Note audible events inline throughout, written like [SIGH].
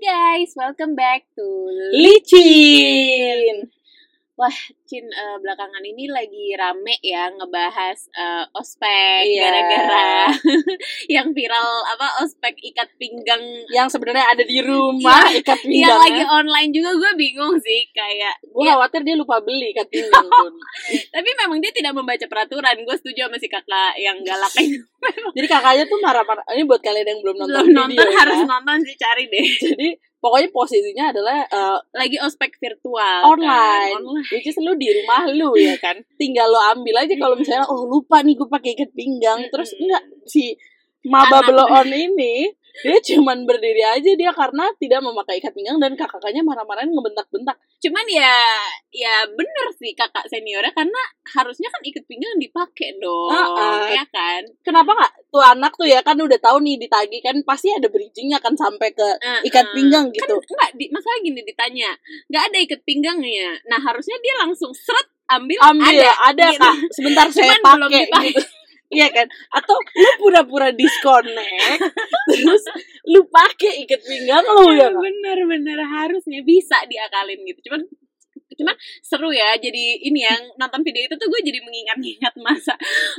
guys, welcome back to Licin. Wah, Cin eh, belakangan ini lagi rame ya ngebahas eh, ospek Iya. gara-gara [LAUGHS] yang viral apa ospek ikat pinggang Yang sebenarnya ada di rumah ikat yang lagi online juga gue bingung sih kayak Gue ya, khawatir dia lupa beli ikat pinggang pun. [LAUGHS] tapi memang dia tidak membaca peraturan gue setuju sama si kakak yang galak itu [LAUGHS] [LAUGHS] Jadi kakaknya tuh marah-marah. Ini buat kalian yang belum nonton belum video nonton ya. harus nonton sih cari deh [LAUGHS] Jadi pokoknya posisinya adalah eh, lagi ospek virtual online. kan? online Which is lu di rumah lu ya kan. Tinggal lo ambil aja kalau misalnya oh lupa nih gue pakai ikat pinggang. Terus enggak si maba Anak. beloon ini dia cuman berdiri aja dia karena tidak memakai ikat pinggang dan kakak-kakaknya marah-marahin ngebentak-bentak. cuman ya ya bener sih kakak seniornya karena harusnya kan ikat pinggang dipakai dong Ah, ah. ya kan? Kenapa nggak? Tuh anak tuh ya kan udah tahu nih ditagi kan pasti ada bridgingnya kan sampai ke Eh, ikat pinggang kan gitu. enggak di, masalah gini ditanya nggak ada ikat pinggangnya. Nah harusnya dia langsung seret ambil, ambil ada ada, gitu. kak. Sebentar [LAUGHS] saya pakai gitu iya kan? Atau lu pura-pura disconnect [LAUGHS] terus lu pakai ikat pinggang lu ya Kak? bener bener. Harusnya bisa diakalin gitu. Cuman cuman seru ya. Jadi ini yang nonton video itu tuh gue jadi mengingat-ingat masa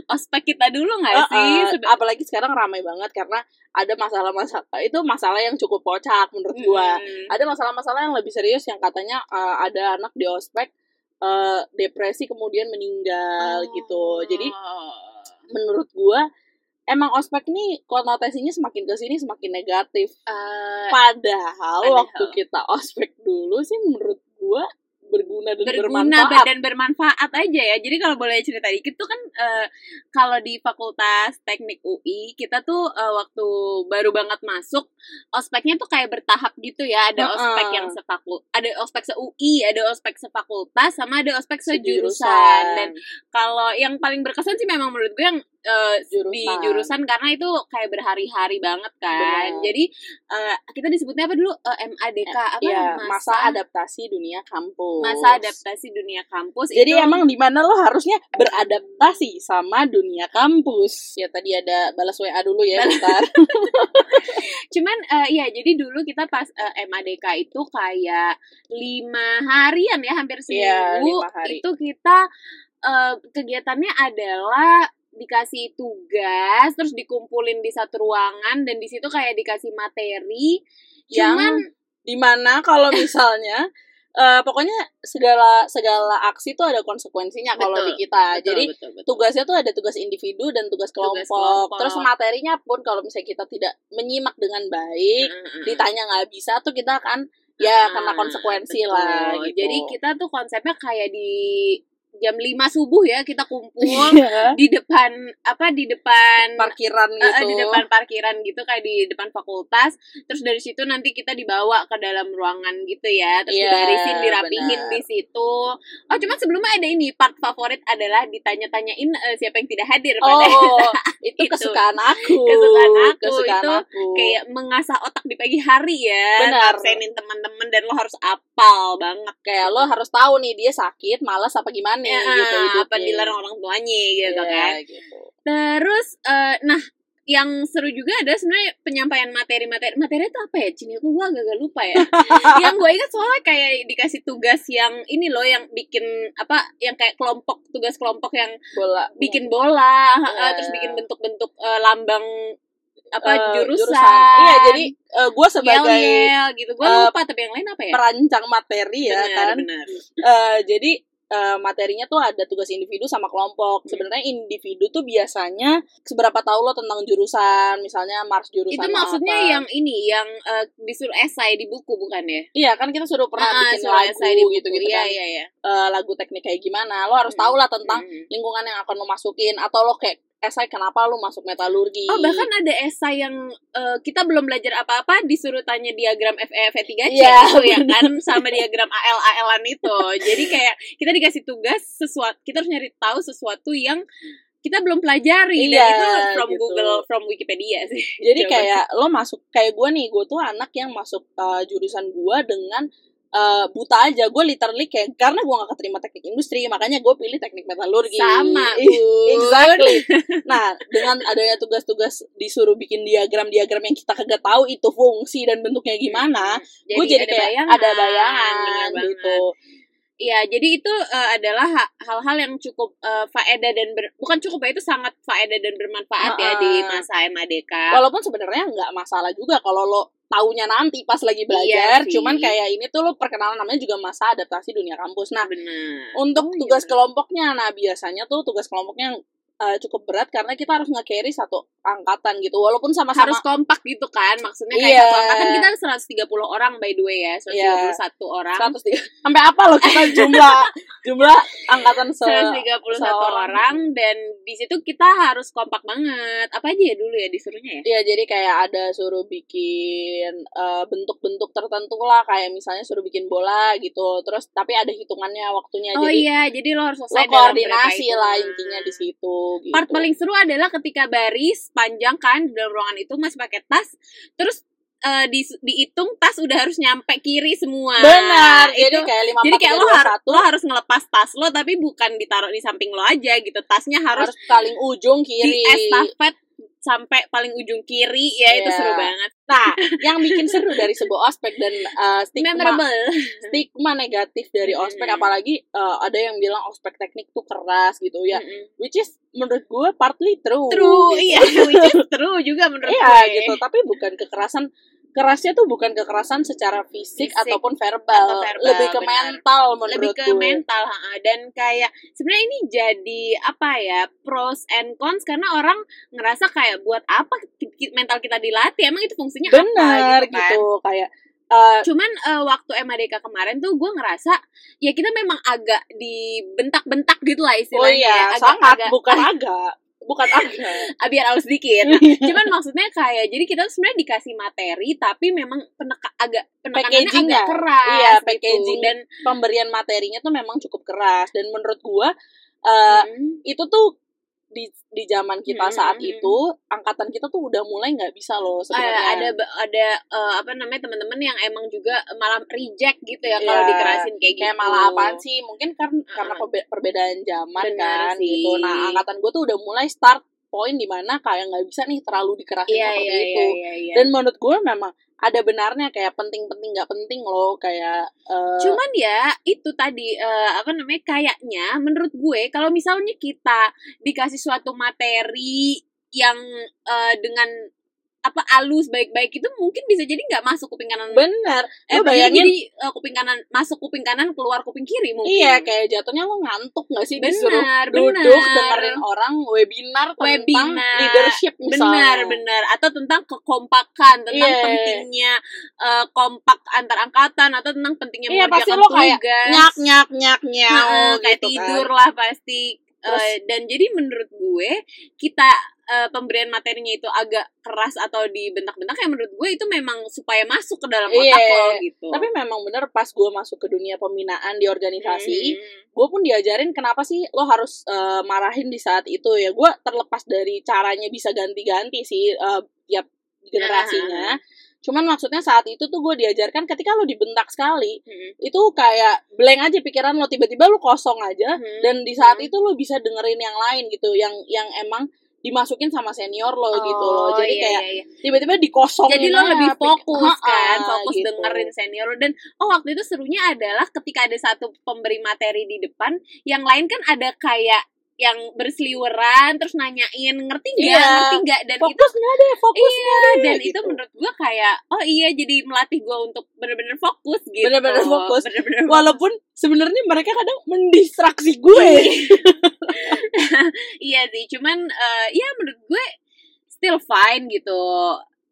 ospek kita dulu nggak sih? Eh, Sebe- apalagi sekarang ramai banget karena ada masalah-masalah itu masalah yang cukup kocak menurut gua. Hmm. ada masalah-masalah yang lebih serius yang katanya eh, ada anak di ospek eh, depresi kemudian meninggal gitu. Jadi Oh. Menurut gua emang ospek nih konotasinya semakin ke sini semakin negatif. Eh, Padahal, Padahal. waktu kita ospek dulu sih menurut gua berguna dan berguna bermanfaat. dan bermanfaat aja ya. Jadi kalau boleh cerita dikit tuh kan eh, kalau di Fakultas Teknik UI kita tuh eh, waktu baru banget masuk ospeknya tuh kayak bertahap gitu ya. Ada Heeh. ospek yang sefakul, ada ospek se UI, ada ospek sefakultas, sama ada ospek sejurusan. Sejurusan. Dan kalau yang paling berkesan sih memang menurut gue yang eh, di Jurusan. jurusan karena itu kayak berhari-hari banget kan. Benar. Jadi eh, kita disebutnya apa dulu Eh, MADK apa Iya, masa adaptasi dunia kampus. masa adaptasi dunia kampus Jadi itu emang di mana lo harusnya beradaptasi sama dunia kampus. Ya tadi ada balas WA dulu ya bentar. [LAUGHS] cuman eh, iya jadi dulu kita pas eh, MADK itu kayak lima harian ya hampir Iya, seminggu hari. itu kita eh, kegiatannya adalah dikasih tugas terus dikumpulin di satu ruangan dan di situ kayak dikasih materi Yang cuman di mana kalau [LAUGHS] misalnya eh, pokoknya segala segala aksi tuh ada konsekuensinya kalau di kita. betul, Jadi betul, betul. tugasnya tuh ada tugas individu dan tugas kelompok. kelompok. Terus materinya pun kalau misalnya kita tidak menyimak dengan baik, Mm-mm. ditanya nggak bisa tuh kita akan ya Ah, kena konsekuensi betul. lah gitu. Jadi kita tuh konsepnya kayak di jam 5 subuh ya kita kumpul Iya, di depan apa di depan parkiran gitu. di depan parkiran gitu kayak di depan fakultas terus dari situ nanti kita dibawa ke dalam ruangan gitu ya terus Iya, dibarisin dirapihin di situ oh cuma sebelumnya ada ini part favorit adalah ditanya-tanyain eh, siapa yang tidak hadir pada Oh, [LAUGHS] itu Itu. kesukaan aku. Kesukaan aku, Kesukaan itu aku. kayak mengasah otak di pagi hari ya Benar. ngabsenin teman-teman dan lo harus apal banget kayak lo harus tahu nih dia sakit, malas apa gimana ya, gitu hidupnya. apa dilarang orang tuanya gitu Iya, kan gitu. Terus, eh, nah yang seru juga ada sebenarnya penyampaian materi-materi. Materi itu apa ya? Cini aku gua agak lupa ya. [LAUGHS] yang gue ingat soalnya kayak dikasih tugas yang ini loh yang bikin apa yang kayak kelompok tugas kelompok yang Bola. bikin bola, Iya. eh, terus bikin bentuk-bentuk eh, lambang apa Eh, jurusan. Iya, jadi gue sebagai yel-yel gitu. Gue eh, lupa tapi yang lain apa ya? perancang materi ya Benar, kan. benar. Eh, jadi eh, materinya tuh ada tugas individu sama kelompok. Hmm. Sebenarnya individu tuh biasanya seberapa tahu lo tentang jurusan, misalnya mars jurusan Itu maksudnya apa. yang ini yang eh, disuruh esai di buku bukan ya? Iya kan kita suruh pernah Ah, bikin suruh lagu esai di buku. gitu-gitu Iya, kan. iya, iya. Eh, lagu teknik kayak gimana. Lo harus Hmm. tahu lah tentang Hmm. lingkungan yang akan lo masukin atau lo kayak esai kenapa lo masuk metalurgi. Oh bahkan ada esai yang eh, kita belum belajar apa-apa disuruh tanya diagram FE V3C Iya, itu ya kan sama diagram AL ALan itu. Jadi kayak kita dikasih tugas sesuatu kita harus nyari tahu sesuatu yang kita belum pelajari dan Iya, itu from gitu. Google from Wikipedia sih. Jadi kayak lo masuk kayak gue nih, gue tuh anak yang masuk uh, jurusan gue dengan eh, buta aja. Gue literally kayak karena gue gak keterima teknik industri makanya gue pilih teknik metalurgi. Sama, [LAUGHS] Bun. exactly. Nah dengan adanya tugas-tugas disuruh bikin diagram-diagram yang kita kagak tahu itu fungsi dan bentuknya gimana gue jadi ada kayak bayangan, ada bayangan bener gitu banget. Iya, jadi itu eh, adalah ha- hal-hal yang cukup eh, faedah dan ber- bukan cukup ya itu sangat faedah dan bermanfaat ya Ha-ha. di masa MADK. walaupun sebenarnya nggak masalah juga kalau lo taunya nanti pas lagi belajar sih. cuman kayak ini tuh lo perkenalan namanya juga masa adaptasi dunia kampus nah Benar. untuk Oh, iya tugas benar. kelompoknya nah biasanya tuh tugas kelompoknya eh, cukup berat karena kita harus nge-carry satu angkatan gitu. Walaupun sama-sama harus kompak gitu kan maksudnya kayak Iya. satu angkatan kita 130 orang by the way ya 131 Iya. orang. 103 [LAUGHS] sampai apa lo kita [LAUGHS] jumlah? Jumlah angkatan se 131 seorang. orang dan di situ kita harus kompak banget. Apa aja ya dulu ya disuruhnya ya? Iya jadi kayak ada suruh bikin eh, bentuk-bentuk tertentu lah. Kayak misalnya suruh bikin bola gitu. Terus tapi ada hitungannya waktunya. Oh jadi iya jadi lo harus lo selesai berapa koordinasi lah intinya di situ gitu. part paling seru adalah ketika baris panjang kan di dalam ruangan itu masih pakai tas. Terus eh, di, dihitung tas udah harus nyampe kiri semua. Benar itu jadi kayak lima jadi kayak lo satu. lo harus ngelepas tas lo tapi bukan ditaruh di samping lo aja gitu. Tasnya harus, harus paling ujung di kiri. estafet sampai paling ujung kiri ya itu Iya. seru banget nah [LAUGHS] yang bikin seru dari sebuah ospek dan eh, stigma memorable [LAUGHS] stigma negatif dari ospek Mm-mm. apalagi eh, ada yang bilang ospek teknik tuh keras gitu ya Mm-mm. which is menurut gue partly true true gitu. iya [LAUGHS] which is true juga menurut Iya gue gitu, tapi bukan kekerasan kerasnya tuh bukan kekerasan secara fisik, Fisik ataupun verbal, atau verbal, lebih ke benar. mental menurut lebih ke gue. mental ha, dan kayak sebenarnya ini jadi apa ya pros and cons karena orang ngerasa kayak buat apa mental kita dilatih emang itu fungsinya Benar apa gitu, kan? gitu, kayak eh, cuman eh, waktu MADK kemarin tuh gue ngerasa ya kita memang agak dibentak-bentak gitu lah oh istilahnya iya, ya. agak, sangat agak bukan [LAUGHS] agak, bukan [LAUGHS] agak. ah, biar halus dikit [LAUGHS] cuman maksudnya kayak jadi kita sebenarnya dikasih materi tapi memang peneka, agak penekanannya Packagingnya. agak keras Iya, gitu. packaging. dan Pemberian materinya tuh memang cukup keras dan menurut gue eh, Mm, itu tuh di di zaman kita Hmm, saat hmm, hmm. itu angkatan kita tuh udah mulai nggak bisa loh Eh, sebenarnya. ada ada eh, apa namanya teman-teman yang emang juga malah reject gitu ya Iya, kalau dikerasin kayak gitu. kayak malah apaan sih mungkin kan karena Uh-uh. perbe- perbedaan zaman Benar kan sih. gitu nah angkatan gue tuh udah mulai start poin di mana kayak nggak bisa nih terlalu dikerasin Iya seperti iya itu iya iya. iya. dan menurut gue memang ada benarnya kayak penting-penting nggak penting loh kayak eh, Cuman ya itu tadi eh, apa namanya kayaknya menurut gue kalau misalnya kita dikasih suatu materi yang eh, dengan apa alus baik-baik itu mungkin bisa jadi nggak masuk kuping kanan. Bener eh lo bayangin jadi eh, kuping kanan masuk kuping kanan keluar kuping kiri mungkin. Iya kayak jatuhnya lo ngantuk nggak sih disuruh benar duduk benar. dengerin orang webinar tentang Webinar. leadership misalnya. Benar benar. Atau tentang kekompakan tentang Iya. pentingnya eh, kompak antar angkatan atau tentang pentingnya Iya, pasti lo kayak tugas. nyak nyak nyak nyak kayak gitu tidur kan. lah pasti Terus- Eh, dan jadi menurut gue kita eh, pemberian materinya itu agak keras atau dibentak-bentak ya menurut gue itu memang supaya masuk ke dalam otak Iya. lo gitu. Tapi memang bener pas gue masuk ke dunia pembinaan di organisasi Hmm. gue pun diajarin kenapa sih lo harus eh, marahin di saat itu ya. Gue terlepas dari caranya bisa ganti-ganti sih eh, tiap generasinya cuman maksudnya saat itu tuh gue diajarkan ketika lo dibentak sekali Hmm. itu kayak blank aja pikiran lo tiba-tiba lo kosong aja Hmm. dan di saat Hmm. itu lo bisa dengerin yang lain gitu yang yang emang dimasukin sama senior lo gitu loh Oh, jadi iya, kayak iya, iya. tiba-tiba dikosongin jadi lo lebih fokus Ha-ha, kan fokus gitu. dengerin senior lo dan oh waktu itu serunya adalah ketika ada satu pemberi materi di depan yang lain kan ada kayak yang berseliweran terus nanyain ngerti nggak Iya. ngerti nggak dan itu fokus nggak deh fokus iya deh, dan gitu. itu menurut gua kayak oh iya jadi melatih gua untuk bener-bener fokus gitu Bener-bener fokus. bener-bener fokus. walaupun sebenarnya mereka kadang mendistraksi gue [LAUGHS] iya sih cuman eh, ya menurut gue still fine gitu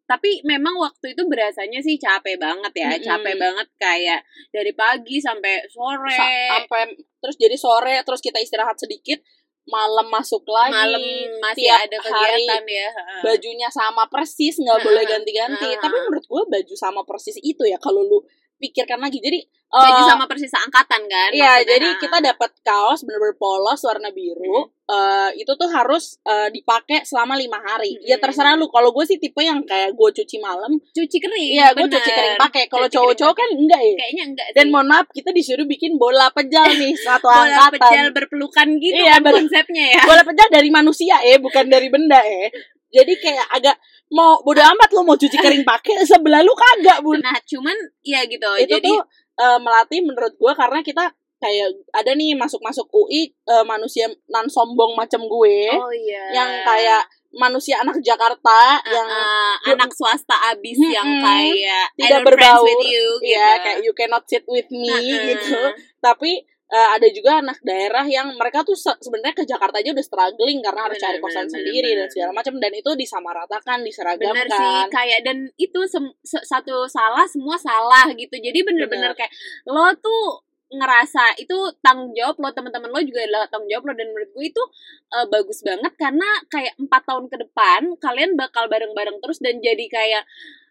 tapi memang waktu itu berasanya sih capek banget ya Mm-mm. capek banget kayak dari pagi sampai sore Sa- sampai terus jadi sore terus kita istirahat sedikit malam masuk lagi malam masih tiap ada hari kegiatan ya heeh. bajunya sama persis nggak boleh ganti-ganti tapi menurut gue baju sama persis itu ya kalau lu pikirkan lagi jadi baju eh, sama persis angkatan kan Iya, jadi kita dapat kaos bener-bener polos warna biru. Eh, itu tuh harus eh, dipakai selama lima hari. Ya Mm-mm. terserah lu. Kalau gue sih tipe yang kayak gue cuci malam. cuci kering Iya, gue cuci kering pakai. Kalau cowok-cowok kan enggak ya. kayaknya enggak Dan sih. mohon maaf, kita disuruh bikin bola pejal [LAUGHS] nih satu bola angkatan. pejal berpelukan gitu Iya, kan ber- konsepnya ya Bola pejal dari manusia eh, bukan dari benda eh. Jadi kayak agak mau bodo amat lu mau cuci kering pakai [LAUGHS] sebelah lu kagak bun. nah cuman ya gitu itu jadi tuh eh, melatih menurut gue karena kita kayak ada nih masuk-masuk UI eh, manusia nan sombong macam gue oh iya yang kayak manusia anak Jakarta yang Uh, anak swasta abis Mm-mm. yang kayak Tidak berbaur. with you gitu. kayak you cannot sit with me Uh-uh. gitu tapi eh, ada juga anak daerah yang mereka tuh se- sebenarnya ke Jakarta aja udah struggling karena harus cari kosan sendiri benar, dan segala macam. Dan itu disamaratakan bener sih diseragamkan kayak dan itu satu salah semua salah gitu. Jadi bener-bener Bener. kayak lo tuh ngerasa itu tanggung jawab lo teman-teman lo juga adalah tanggung jawab lo. Dan menurut gue itu eh, bagus banget karena kayak empat tahun ke depan kalian bakal bareng-bareng terus dan jadi kayak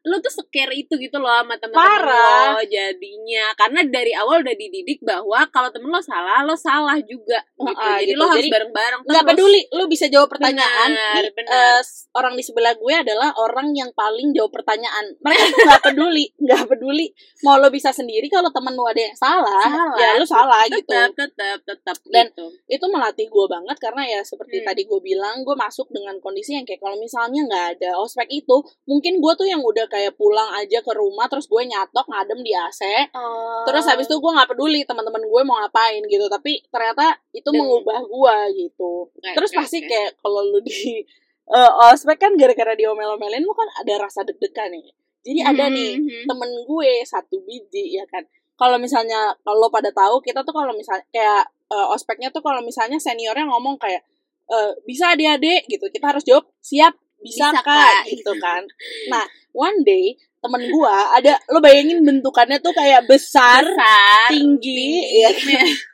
lo tuh secare itu gitu loh sama teman-teman Parah. lo jadinya karena dari awal udah dididik bahwa kalau temen lo salah lo salah juga gitu Ah, jadi gitu. lo harus bareng-bareng nggak peduli lu bisa jawab pertanyaan Benar, Nih, benar. s- orang di sebelah gue adalah orang yang paling jawab pertanyaan mereka tuh [LAUGHS] nggak peduli nggak peduli mau lo bisa sendiri kalau temen lu ada yang salah, Salah. ya lu salah gitu tetap tetap tetap Dan- gitu. itu melatih gue banget karena ya seperti Hmm. tadi gue bilang gue masuk dengan kondisi yang kayak kalau misalnya nggak ada ospek itu mungkin gue tuh yang udah kayak pulang aja ke rumah terus gue nyatok ngadem di AC Oh. terus habis itu gue nggak peduli teman-teman gue mau ngapain gitu tapi ternyata itu Dan- mengubah gue gitu Oke, terus oke, pasti oke. kayak kalau lu di [LAUGHS] eh, ospek kan gara-gara diomel-omelin lu kan ada rasa deg-degan nih jadi ada nih Mhm. temen gue satu biji ya kan kalau misalnya kalau pada tahu kita tuh kalau misalnya kayak eh, ospeknya tuh kalau misalnya seniornya ngomong kayak eh, bisa adik-adik gitu kita harus jawab siap bisa, Bisa, kak gitu kan. [LAUGHS] Nah one day temen gua ada lo bayangin bentukannya tuh kayak besar besar tinggi, ya [LAUGHS]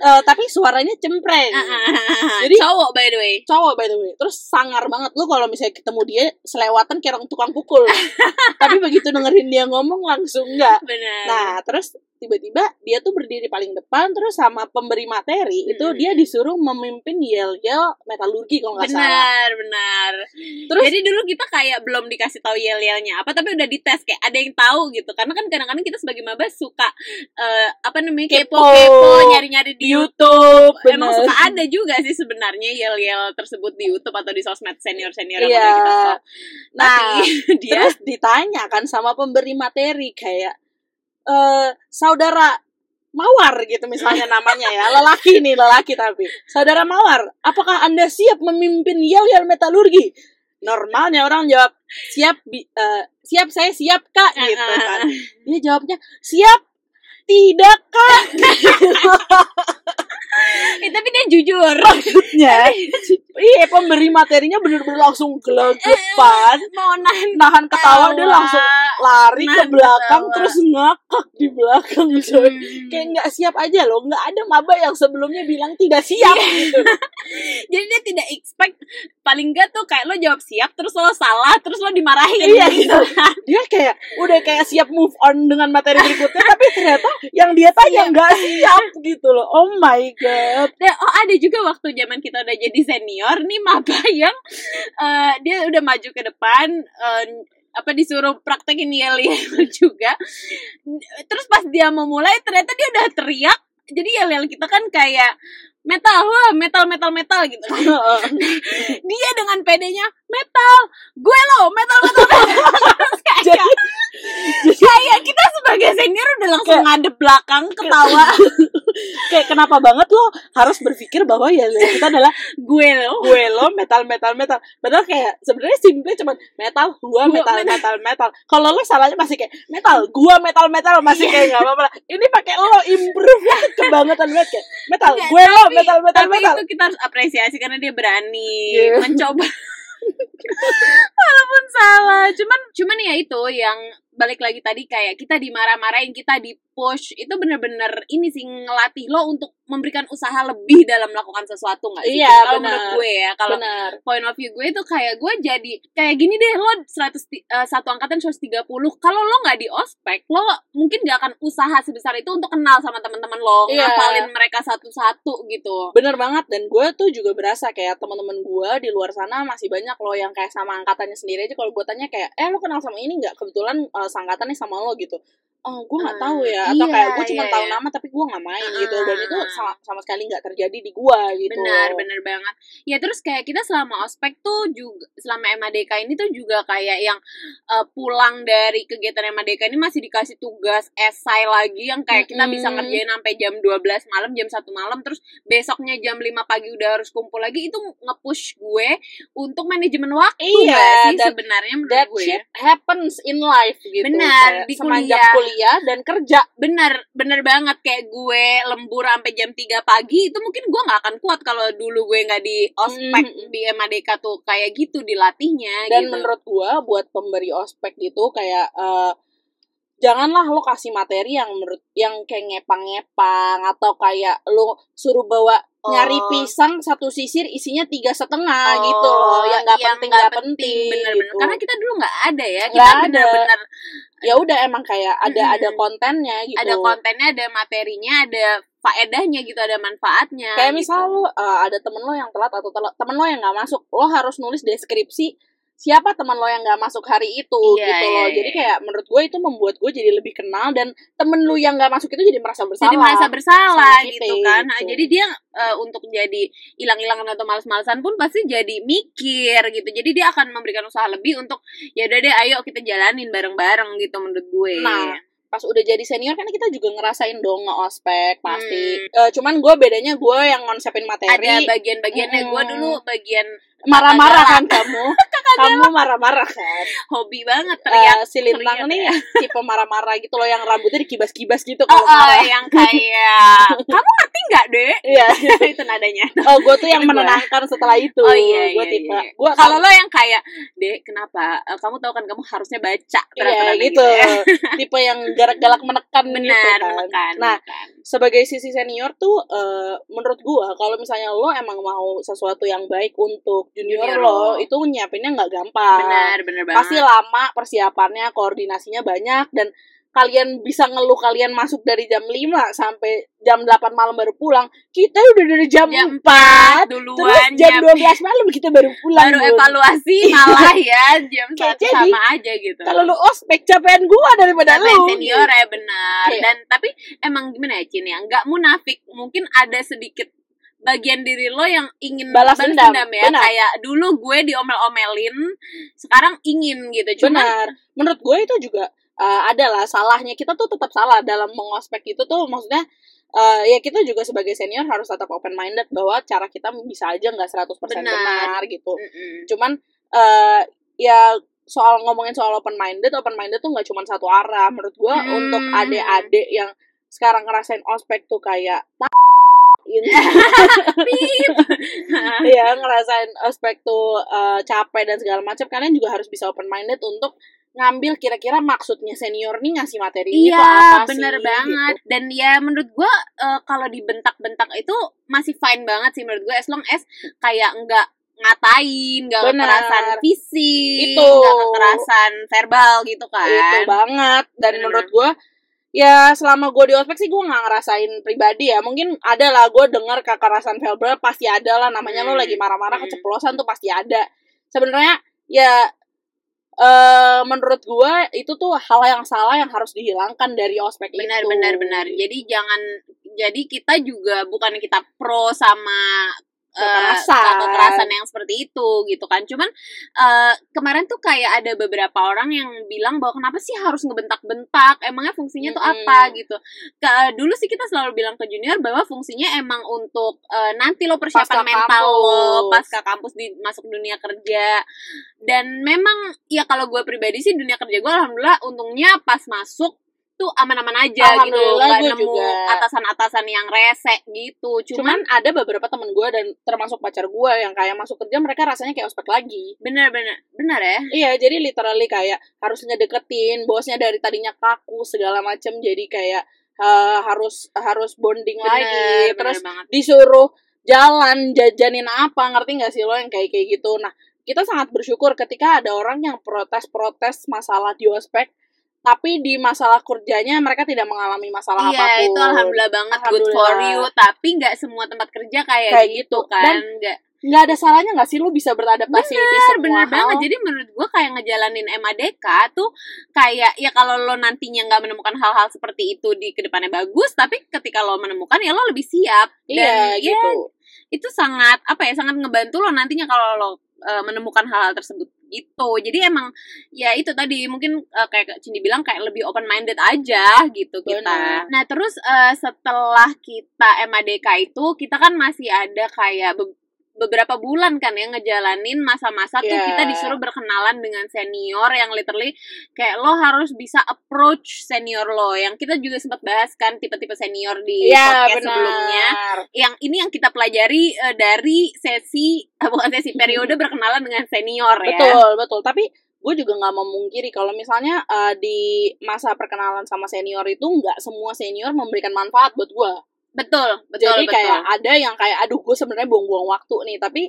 eh, tapi suaranya cempreng. Jadi Jadi- cowok by the way. cowok by the way. Terus sangar banget. Lu kalau misalnya ketemu dia selewatan kayak orang tukang pukul. [LAUGHS] Tapi begitu dengerin dia ngomong langsung enggak. Benar. Nah terus tiba-tiba dia tuh berdiri paling depan terus sama pemberi materi itu Mm-mm. dia disuruh memimpin yel-yel metalurgi kalau nggak salah. Benar benar. Terus- jadi dulu kita kayak belum dikasih tahu yel yelnya apa tapi udah dites kayak ada yang tahu gitu. Karena kan kadang-kadang kita sebagai maba suka eh, apa namanya kepo Kepo. kepo nyari nyari di YouTube Emang bener. suka ada juga sih sebenarnya yel-yel tersebut di YouTube atau di sosmed senior-senior yang Iya. udah kita nah Tapi [LAUGHS] dia terus ditanya kan sama pemberi materi kayak eh saudara Mawar gitu misalnya namanya ya. [LAUGHS] Lelaki nih lelaki tapi. Saudara Mawar apakah anda siap memimpin yel-yel metalurgi? Normalnya orang jawab siap eh, siap saya siap kak gitu kan. dia jawabnya siap tidak kak. [LAUGHS] Eh, tapi dia jujur. maksudnya iya pemberi materinya bener-bener langsung gelagapan Mau nahan nahan ketawa dia langsung lari ke Nahan belakang ketawa. terus ngakak di belakang coy. Hmm. kayak nggak siap aja loh nggak ada maba yang sebelumnya bilang tidak siap gitu. [LAUGHS] Jadi dia tidak expect paling enggak tuh kayak lo jawab siap terus lo salah terus lo dimarahin Iya, gitu. [LAUGHS] dia kayak udah kayak siap move on dengan materi berikutnya tapi ternyata yang dia tanya nggak siap gitu loh. Oh my god. Dan, oh ada juga waktu zaman kita udah jadi senior nih maba yang eh, dia udah maju ke depan eh, apa disuruh praktekin yel yel [LAUGHS] juga. Terus pas dia mau mulai ternyata dia udah teriak. Jadi yel yel kita kan kayak metal wah metal metal metal gitu. [LAUGHS] Dia dengan pedenya metal gue lo metal metal metal. [LAUGHS] Terus kayak jadi kayak kita sebagai senior udah langsung Kayak- ngadep belakang ketawa kayak kenapa banget lo harus berpikir bahwa ya kita adalah gue lo gue lo metal metal metal padahal kayak sebenarnya simple cuman metal gua metal metal. metal metal kalau lo salahnya masih kayak metal gua metal metal masih Iya. kayak nggak apa-apa lah. ini pakai lo improve nya kebangetan banget kayak metal Enggak, gue lo tapi- metal metal tapi metal itu kita harus apresiasi karena dia berani Iya. mencoba [LAUGHS] walaupun salah cuman cuman ya itu yang balik lagi tadi kayak kita dimarah-marahin kita di push itu bener-bener ini sih ngelatih lo untuk memberikan usaha lebih dalam melakukan sesuatu nggak sih? Iya, kalau menurut gue ya kalau point of view gue itu kayak gue jadi kayak gini deh lo 100 ti- eh, satu angkatan 130 kalau lo nggak di ospek lo mungkin gak akan usaha sebesar itu untuk kenal sama teman-teman lo Iya. ngapalin mereka satu-satu gitu. Bener banget dan gue tuh juga berasa kayak teman-teman gue di luar sana masih banyak loh yang kayak sama angkatannya sendiri aja. Kalau gue tanya kayak eh lo kenal sama ini nggak? Kebetulan uh, sangkatannya sama lo gitu oh gue nggak Hmm, tahu ya atau iya, kayak gue cuma iya, tahu iya. nama tapi gue nggak main gitu dan itu Ah. sama, sama sekali nggak terjadi di gue gitu benar benar banget ya terus kayak kita selama ospek tuh juga selama MADK ini tuh juga kayak yang eh, pulang dari kegiatan MADK ini masih dikasih tugas esai lagi yang kayak kita bisa Mm-mm. ngerjain sampai jam 12 malam jam 1 malam terus besoknya jam 5 pagi udah harus kumpul lagi itu nge-push gue untuk manajemen waktu Iya, nggak sih sebenarnya menurut that gue ya? shit happens in life gitu Benar, di kuliah. Kuliah dan kerja bener bener banget kayak gue lembur sampai jam 3 pagi itu mungkin gue nggak akan kuat kalau dulu gue nggak di ospek Mm. di MADK tuh kayak gitu dilatihnya dan gitu. menurut gua buat pemberi ospek gitu kayak eh, janganlah lo kasih materi yang menurut yang kayak ngepang-ngepang atau kayak lo suruh bawa Oh. nyari pisang satu sisir isinya tiga setengah Oh, gitu loh yang nggak yang penting nggak nggak penting, bener-bener gitu. karena kita dulu nggak ada ya Nggak kita bener-bener ya udah emang kayak ada ada kontennya gitu ada kontennya ada materinya ada faedahnya gitu ada manfaatnya kayak gitu. misal lo eh, ada temen lo yang telat atau telat, temen lo yang nggak masuk lo harus nulis deskripsi siapa teman lo yang nggak masuk hari itu Iya, gitu iya, loh. iya. jadi kayak menurut gue itu membuat gue jadi lebih kenal dan temen lu yang nggak masuk itu jadi merasa bersalah. Jadi merasa bersalah kita, gitu kan. Nah, gitu. jadi dia eh, untuk jadi hilang-hilangan atau males-malesan pun pasti jadi mikir gitu. Jadi dia akan memberikan usaha lebih untuk ya udah deh ayo kita jalanin bareng-bareng gitu menurut gue. Nah, pas udah jadi senior kan kita juga ngerasain dong nge-ospek pasti. Hmm. Eh, cuman gue bedanya gue yang ngonsepin materi. Ada bagian-bagiannya gue Mm-mm. dulu bagian marah-marah kan kamu? [LAUGHS] Kamu marah-marah kan? Hobi banget Eh, teriak si Lintang teriak. nih ya. [LAUGHS] tipe marah-marah gitu loh yang rambutnya dikibas-kibas gitu oh, kalau oh, marah. yang kayak [LAUGHS] kamu ngerti nggak deh iya [LAUGHS] itu nadanya oh gue tuh yang menenangkan setelah itu Oh iya gue iya, tipe iya. gue Kalau lo yang kayak, "Dek, kenapa? Eh, kamu tahu kan kamu harusnya baca." Iya Berat-berat gitu, ya. [LAUGHS] tipe yang galak-galak menekan gitu Benar, kan. menekan. Nah, menekan. sebagai sisi senior tuh eh, menurut gua kalau misalnya lo emang mau sesuatu yang baik untuk junior, Junior lo, lo. itu nyiapinnya nggak gampang. benar, benar banget. Pasti lama persiapannya, koordinasinya banyak dan kalian bisa ngeluh kalian masuk dari jam 5 sampai jam 8 malam baru pulang. Kita udah dari jam, jam 4 duluan terus jam jam 12 malam kita baru pulang. baru evaluasi [LAUGHS] malah ya jam Kayak satu jadi, sama aja gitu. Kalau lu ospek capean gua daripada lu. senior ya benar. Iya. Dan tapi emang gimana ya Cin ya? Nggak munafik. Mungkin ada sedikit bagian diri lo yang ingin Balas dendam. ya Benar. kayak dulu gue diomel-omelin sekarang ingin gitu cuma Benar. Menurut gue itu juga uh, adalah salahnya kita tuh tetap salah dalam mengospek itu tuh maksudnya uh, ya kita juga sebagai senior harus tetap open minded bahwa cara kita bisa aja nggak 100% benar. Benar. gitu. Mm-mm. Cuman uh, ya soal ngomongin soal open minded, open minded tuh nggak cuma satu arah. Menurut gue Hmm. untuk adik-adik yang sekarang ngerasain ospek tuh kayak [LAUGHS] [LAUGHS] ya ngerasain ospek tuh uh, capek dan segala macam kalian juga harus bisa open minded untuk ngambil kira-kira maksudnya senior nih ngasih materi Iya, apa bener sih, banget. gitu. Dan ya menurut gua eh, kalau dibentak-bentak itu masih fine banget sih menurut gue as long as kayak enggak ngatain, enggak Bener. kekerasan fisik, Itu. enggak kekerasan verbal gitu kan. itu banget dan Bener-bener. menurut gue ya selama gue di ospek sih gue nggak ngerasain pribadi ya mungkin ada lah gue dengar kekerasan verbal pasti ada lah namanya lo Hmm. lagi marah-marah Hmm. keceplosan tuh pasti ada sebenarnya ya eh menurut gue itu tuh hal yang salah yang harus dihilangkan dari ospek Benar itu benar benar. Jadi jangan jadi kita juga bukan kita pro sama Kekerasan. kekerasan yang seperti itu gitu kan. Cuman eh, kemarin tuh kayak ada beberapa orang yang bilang bahwa kenapa sih harus ngebentak-bentak? Emangnya fungsinya tuh Mm-mm. apa gitu. Ke, dulu sih kita selalu bilang ke junior bahwa fungsinya emang untuk eh, nanti lo persiapan Pasca mental lo kampus. pasca kampus di masuk dunia kerja. Dan memang ya kalau gue pribadi sih dunia kerja gue alhamdulillah untungnya pas masuk tuh aman-aman aja gitu nggak gue nemu atasan-atasan yang rese gitu. Cuman cuman, ada beberapa temen gue dan termasuk pacar gue yang kayak masuk kerja mereka rasanya kayak ospek lagi. bener-bener bener ya? Iya, jadi literally kayak harus ngedeketin, bosnya dari tadinya kaku segala macem jadi kayak eh, harus harus bonding lagi, bener, terus bener banget. disuruh jalan jajanin apa ngerti nggak sih lo yang kayak kayak gitu. Nah, kita sangat bersyukur ketika ada orang yang protes-protes masalah di ospek tapi di masalah kerjanya mereka tidak mengalami masalah iya apa pun. itu alhamdulillah banget good for Alhamdulillah. you tapi nggak semua tempat kerja kayak, Kayak gitu, gitu. kan Dan nggak Nggak ada salahnya nggak sih lu bisa beradaptasi di bener semua bener hal? banget jadi menurut gua kayak ngejalanin MADK tuh kayak ya kalau lo nantinya nggak menemukan hal-hal seperti itu di ke depannya bagus tapi ketika lo menemukan ya lo lebih siap Iya, dan ya gitu. itu sangat apa ya sangat ngebantu lo nantinya kalau lo eh, menemukan hal-hal tersebut gitu jadi emang ya itu tadi mungkin eh, kayak Cindy bilang kayak lebih open minded aja gitu kita Benar. nah terus eh, setelah kita MADK itu kita kan masih ada kayak be- beberapa bulan kan ya ngejalanin masa-masa tuh Iya. kita disuruh berkenalan dengan senior yang literally kayak lo harus bisa approach senior lo yang kita juga sempat bahas kan tipe-tipe senior di Iya, podcast benar. sebelumnya yang ini yang kita pelajari eh, dari sesi eh, bukan sesi periode berkenalan dengan senior ya. Betul, betul. Tapi gue juga nggak memungkiri kalau misalnya uh, di masa perkenalan sama senior itu nggak semua senior memberikan manfaat buat gue. Betul, betul, Jadi betul. kayak ada yang kayak aduh gue sebenarnya buang-buang waktu nih, tapi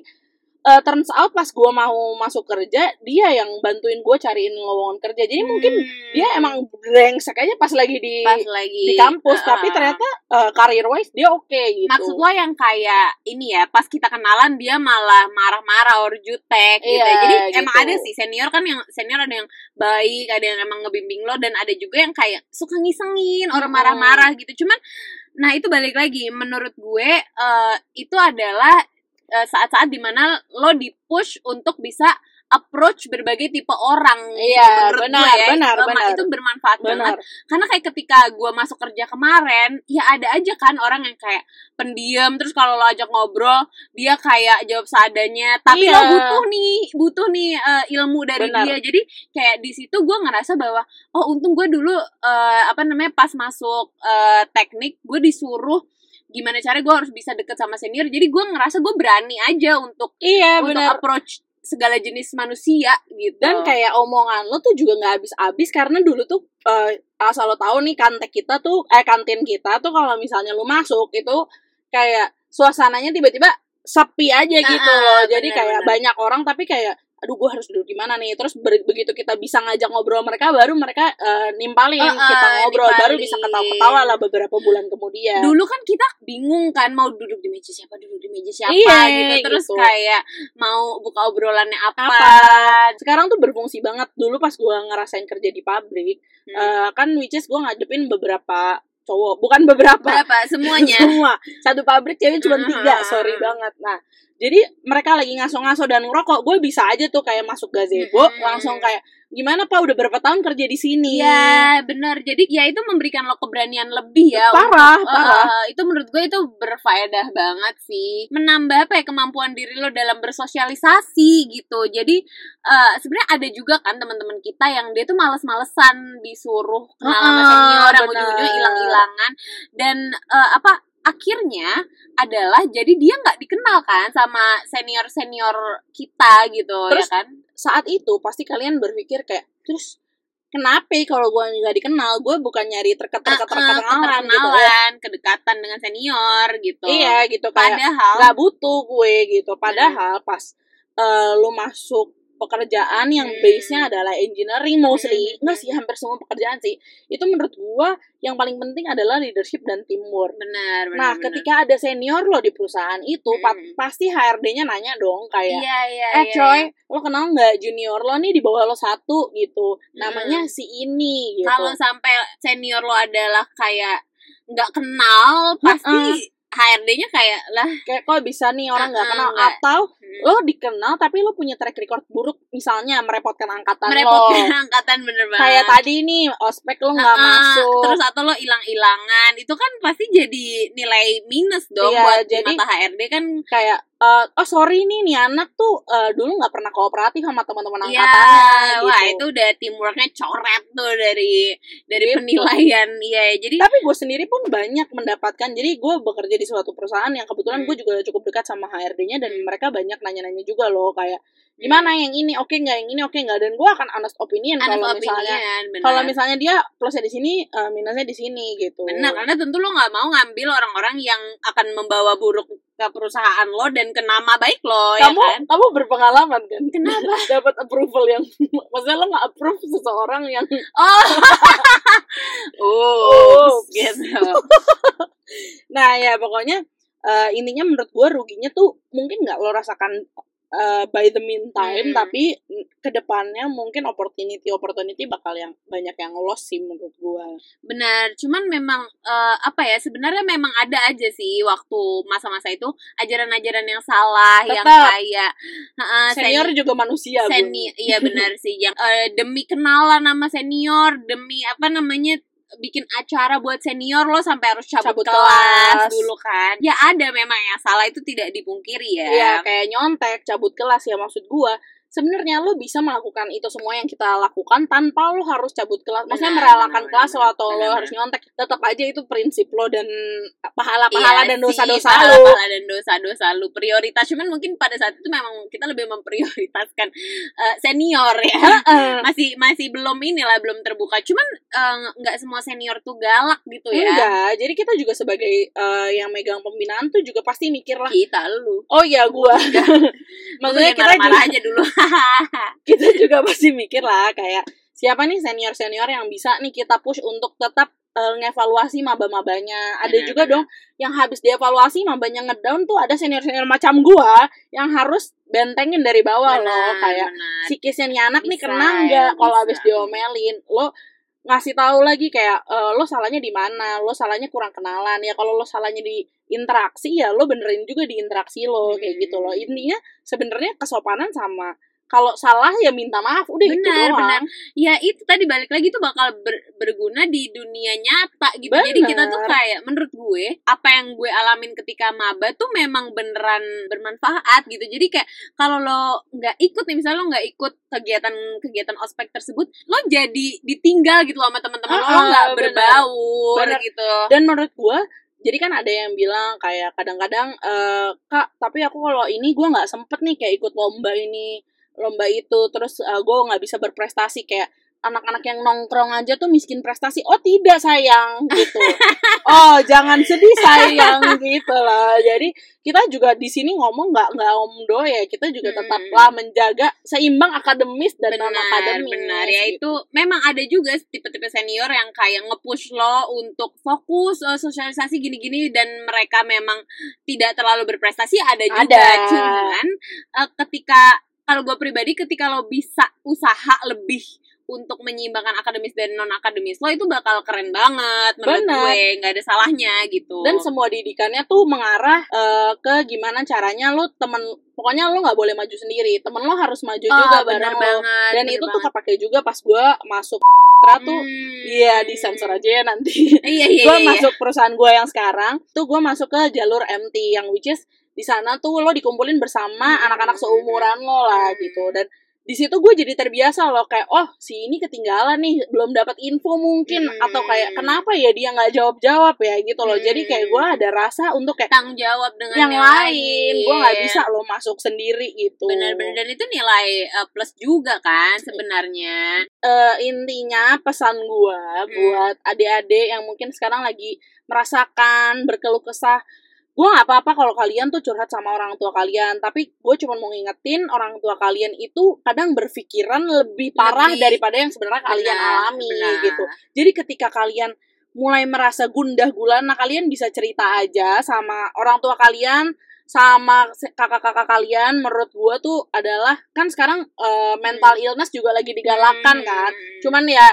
uh, turns out pas gue mau masuk kerja dia yang bantuin gue cariin lowongan kerja. Jadi mungkin Hmm, dia emang brengsek aja pas lagi di pas lagi di kampus, uh-uh. tapi ternyata uh, career wise dia oke gitu. maksud lo yang kayak ini ya pas kita kenalan dia malah marah-marah or jutek gitu. Iya, Jadi gitu. emang ada sih senior kan yang senior ada yang baik, ada yang emang ngebimbing lo dan ada juga yang kayak suka ngisengin orang marah-marah gitu. Cuman nah itu balik lagi. Menurut gue eh, itu adalah eh, saat-saat di mana lo di push untuk bisa approach berbagai tipe orang gitu, Iya, menurut benar, gue ya. benar, benar. itu bermanfaat banget Benar. karena kayak ketika gue masuk kerja kemarin ya ada aja kan orang yang kayak pendiam terus kalau lo ajak ngobrol dia kayak jawab seadanya tapi Iya. lo butuh nih butuh nih eh, ilmu dari Benar. dia jadi kayak di situ gue ngerasa bahwa oh untung gue dulu eh, apa namanya pas masuk eh, teknik gue disuruh gimana cara gue harus bisa deket sama senior jadi gue ngerasa gue berani aja untuk Iya, untuk benar. approach segala jenis manusia gitu Dan kayak omongan lo tuh juga nggak habis-habis karena dulu tuh eh, asal lo tahu nih kantek kita tuh eh kantin kita tuh kalau misalnya lo masuk itu kayak suasananya tiba-tiba sepi aja gitu Ah, loh. Jadi bener, kayak bener. banyak orang tapi kayak aduh gue harus duduk di mana nih terus begitu kita bisa ngajak ngobrol mereka baru mereka eh, nimpalin Ah, ah, kita ngobrol baru bisa ketawa-ketawa lah beberapa bulan kemudian dulu kan kita bingung kan mau duduk di meja siapa duduk di meja siapa Iya, gitu terus gitu. kayak mau buka obrolannya apa, Apa? sekarang tuh berfungsi banget dulu pas gue ngerasain kerja di pabrik Hmm. eh, kan which is gue ngadepin beberapa cowok. Bukan beberapa. Berapa? Semuanya? [LAUGHS] Semua. Satu pabrik cewek cuma Mhm. tiga. Sorry banget. Nah jadi mereka lagi ngaso-ngaso dan ngerokok. Gue bisa aja tuh kayak masuk gazebo Mhm. langsung kayak gimana pak? Udah berapa tahun kerja di sini? Iya benar. Jadi ya itu memberikan lo keberanian lebih ya parah untuk- parah. Eh, itu menurut gue itu berfaedah banget sih. Menambah apa ya kemampuan diri lo dalam bersosialisasi gitu. Jadi eh, sebenarnya ada juga kan teman-teman kita yang dia tuh males-malesan disuruh kenal sama Ah, senior yang ujung-ujungnya hilang-hilangan. Dan eh, apa akhirnya adalah jadi dia nggak dikenal kan sama senior senior kita gitu Terus, ya kan? saat itu pasti kalian berpikir kayak terus kenapa kalau gue nggak dikenal? Gue bukan nyari terket terket Eh, eh, terkenalan gitu ya. keterkenalan, kedekatan dengan senior gitu. Iya gitu kayak padahal nggak butuh gue gitu. Padahal pas eh, lu masuk pekerjaan yang Hmm. base-nya adalah engineering mostly Hmm. enggak sih hampir semua pekerjaan sih itu menurut gua yang paling penting adalah leadership dan teamwork benar benar nah benar. ketika ada senior lo di perusahaan itu pa- Hmm. pasti HRD-nya nanya dong kayak iya iya eh iya, coy iya. lo kenal nggak junior lo nih di bawah lo satu gitu namanya si ini gitu kalau sampai senior lo adalah kayak nggak kenal pasti HRD-nya kayak lah kayak kok bisa nih orang nggak Uh-uh, kenal nggak. atau Hmm. Lo dikenal tapi lo punya track record buruk misalnya merepotkan angkatan merepotkan lo [LAUGHS] angkatan bener banget kayak tadi nih ospek lo nggak Ah, masuk terus atau lo hilang-hilangan itu kan pasti jadi nilai minus dong Iya, buat jadi- di mata HRD kan kayak eh, oh sorry nih nih anak tuh eh, dulu nggak pernah kooperatif sama teman-teman Iya, angkatannya gitu. wah itu udah teamworknya coret tuh dari dari Gitu. penilaian iya jadi tapi gue sendiri pun banyak mendapatkan jadi gue bekerja di suatu perusahaan yang kebetulan Hmm. gue juga cukup dekat sama HRD-nya dan mereka banyak nanya-nanya juga loh kayak gimana yang ini oke nggak yang ini oke nggak dan gue akan honest opinion kalau misalnya kalau misalnya dia plusnya di sini eh, minusnya di sini gitu Benar, karena tentu lo nggak mau ngambil orang-orang yang akan membawa buruk ke perusahaan lo dan ke nama baik lo, kamu ya kan? kamu berpengalaman kan Kenapa? [LAUGHS] dapat approval yang [LAUGHS] maksudnya lo nggak approve seseorang yang [LAUGHS] Oh, Oops. gitu. nah ya pokoknya eh, intinya menurut gue ruginya tuh mungkin nggak lo rasakan eh, by the meantime Hmm. tapi ke depannya mungkin opportunity opportunity bakal yang banyak yang loss sih menurut gue Benar, cuman memang eh, apa ya sebenarnya memang ada aja sih waktu masa-masa itu ajaran-ajaran yang salah yang Tetap. kayak heeh, senior seni- juga manusia Bun. seni iya benar sih yang eh, demi kenalan nama senior demi apa namanya bikin acara buat senior lo sampai harus cabut, Cabut kelas, kelas. dulu kan. Ya ada memang yang salah itu tidak dipungkiri ya. Iya kayak nyontek cabut kelas ya maksud gue sebenarnya lo bisa melakukan itu semua yang kita lakukan tanpa lo harus cabut kelas. Maksudnya merelakan kelas lo atau lo harus nyontek tetap aja itu prinsip lo dan pahala-pahala Iya dan sih, dosa-dosa pahala- lo. pahala dan dosa-dosa lu prioritas. Cuman mungkin pada saat itu memang kita lebih memprioritaskan eh, senior ya. [LAUGHS] Masih masih belum inilah belum terbuka. Cuman eh, nggak semua senior tuh galak gitu ya. Enggak, jadi kita juga sebagai eh, yang megang pembinaan tuh juga pasti mikir lah. kita lu. Oh iya, gua. [LAUGHS] Maksudnya kita juga, marah-marah aja dulu [LAUGHS] kita juga pasti mikir lah kayak siapa nih senior-senior yang bisa nih kita push untuk tetap eh, ngevaluasi maba-mabanya. Ada Benar, juga dong yang habis dievaluasi mabanya ngedown tuh ada senior-senior macam gua yang harus bentengin dari bawah loh. Benar, kayak benar. psikisnya nih anak nih kena ya, nggak kalau habis diomelin? Lo ngasih tahu lagi kayak eh, lo salahnya di mana? Lo salahnya kurang kenalan. Ya kalau lo salahnya di interaksi ya lo benerin juga di interaksi lo kayak Hmm. gitu loh. Intinya sebenarnya kesopanan sama kalau salah ya minta maaf udah itu Benar, doang benar. ya itu tadi balik lagi tuh bakal ber- berguna di dunia nyata gitu jadi kita tuh Benar. kayak menurut gue apa yang gue alamin ketika maba tuh memang beneran bermanfaat gitu jadi kayak kalau lo nggak ikut nih misalnya lo nggak ikut kegiatan kegiatan ospek tersebut lo jadi ditinggal gitu sama teman-teman lo, lo nggak benar. berbaur Benar. gitu dan menurut gua jadi kan ada yang bilang kayak kadang-kadang eh, kak tapi aku kalau ini gua nggak sempet nih kayak ikut lomba ini lomba itu terus eh, gua nggak bisa berprestasi kayak anak-anak yang nongkrong aja tuh miskin prestasi oh tidak sayang gitu [LAUGHS] oh jangan sedih sayang gitu lah jadi kita juga di sini ngomong nggak nggak omdo ya kita juga Hmm. tetaplah menjaga seimbang akademis dan non akademis benar ya gitu. itu memang ada juga tipe-tipe senior yang kayak nge-push lo untuk fokus eh, sosialisasi gini-gini dan mereka memang tidak terlalu berprestasi ada juga Ada. cuman eh, ketika kalau gue pribadi ketika lo bisa usaha lebih untuk menyeimbangkan akademis dan non akademis lo itu bakal keren banget menurut Benar. gue nggak ada salahnya gitu dan semua didikannya tuh mengarah eh, ke gimana caranya lu temen pokoknya lu nggak boleh maju sendiri temen lo harus maju Oh, juga bener bareng lo banget dan bener itu tuh banget. kepake juga pas gua masuk [LAUGHS] Tra tuh Hmm. iya disensor aja ya nanti iya iya gua iya, iya. masuk perusahaan gua yang sekarang tuh gua masuk ke jalur MT yang which is di sana tuh lo dikumpulin bersama Hmm. anak-anak seumuran lo lah Hmm. gitu dan di situ gue jadi terbiasa loh kayak oh si ini ketinggalan nih belum dapat info mungkin Hmm. atau kayak kenapa ya dia nggak jawab jawab ya gitu loh jadi kayak gue Hmm. ada rasa untuk kayak tanggung jawab dengan yang lain gue nggak bisa lo masuk sendiri gitu benar-benar dan itu nilai uh, plus juga kan sebenarnya Eh, intinya pesan gue Hmm. buat adik-adik yang mungkin sekarang lagi merasakan berkeluh kesah gue nggak apa-apa kalau kalian tuh curhat sama orang tua kalian tapi gue cuma mau ngingetin orang tua kalian itu kadang berpikiran lebih parah Lebih. daripada yang sebenarnya kalian Benar, alami benar. gitu jadi ketika kalian mulai merasa gundah gulana kalian bisa cerita aja sama orang tua kalian sama kakak-kakak kalian menurut gua tuh adalah kan sekarang eh, mental illness juga lagi digalakkan Hmm. kan cuman ya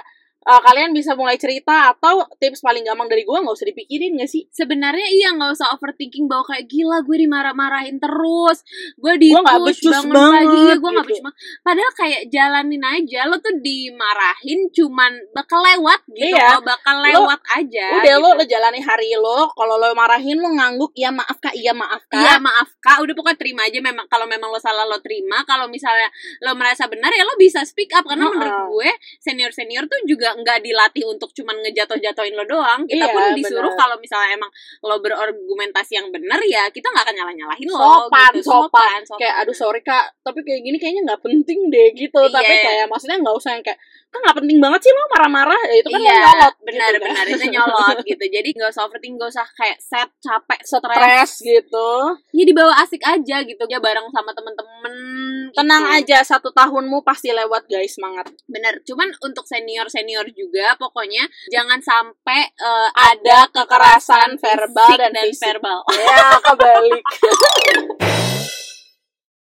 uh, kalian bisa mulai cerita atau tips paling gampang dari gue nggak usah dipikirin gak sih sebenarnya iya nggak usah overthinking bahwa kayak gila gue dimarah-marahin terus gue di Gua nggak push bangun pagi banget, iya gue nggak gitu. banget. padahal kayak jalanin aja lo tuh dimarahin cuman bakal lewat gitu Iya. loh, bakal Lo- lewat aja udah gitu. lo lo jalani hari lo kalau lo marahin lo ngangguk ya maaf kak iya maaf kak Iya maaf kak, udah pokoknya terima aja memang kalau memang lo salah lo terima, kalau misalnya lo merasa benar ya lo bisa speak up karena Heeh. menurut gue senior senior tuh juga nggak dilatih untuk cuman ngejatuh-jatuhin lo doang. Kita Iya, pun disuruh kalau misalnya emang lo berargumentasi yang benar ya kita nggak akan nyalah nyalahin lo. Sopan, gitu. sopan. sopan. kayak aduh sorry kak tapi kayak gini kayaknya nggak penting deh gitu tapi Iya. kayak maksudnya nggak usah yang kayak kan nggak penting banget sih lo marah-marah ya itu kan iya, nyolot benar gitu kan. benar itu [LAUGHS] nyolot gitu. Jadi nggak usah overthinking, nggak usah kayak set, capek, stres. stres gitu Ya dibawa asik aja gitu, ya bareng sama temen-temen. Tenang gitu. aja satu tahunmu pasti lewat guys semangat Bener, cuman untuk senior-senior juga pokoknya jangan sampai eh, ada kekerasan verbal dan, dan verbal. ya kebalik [LAUGHS]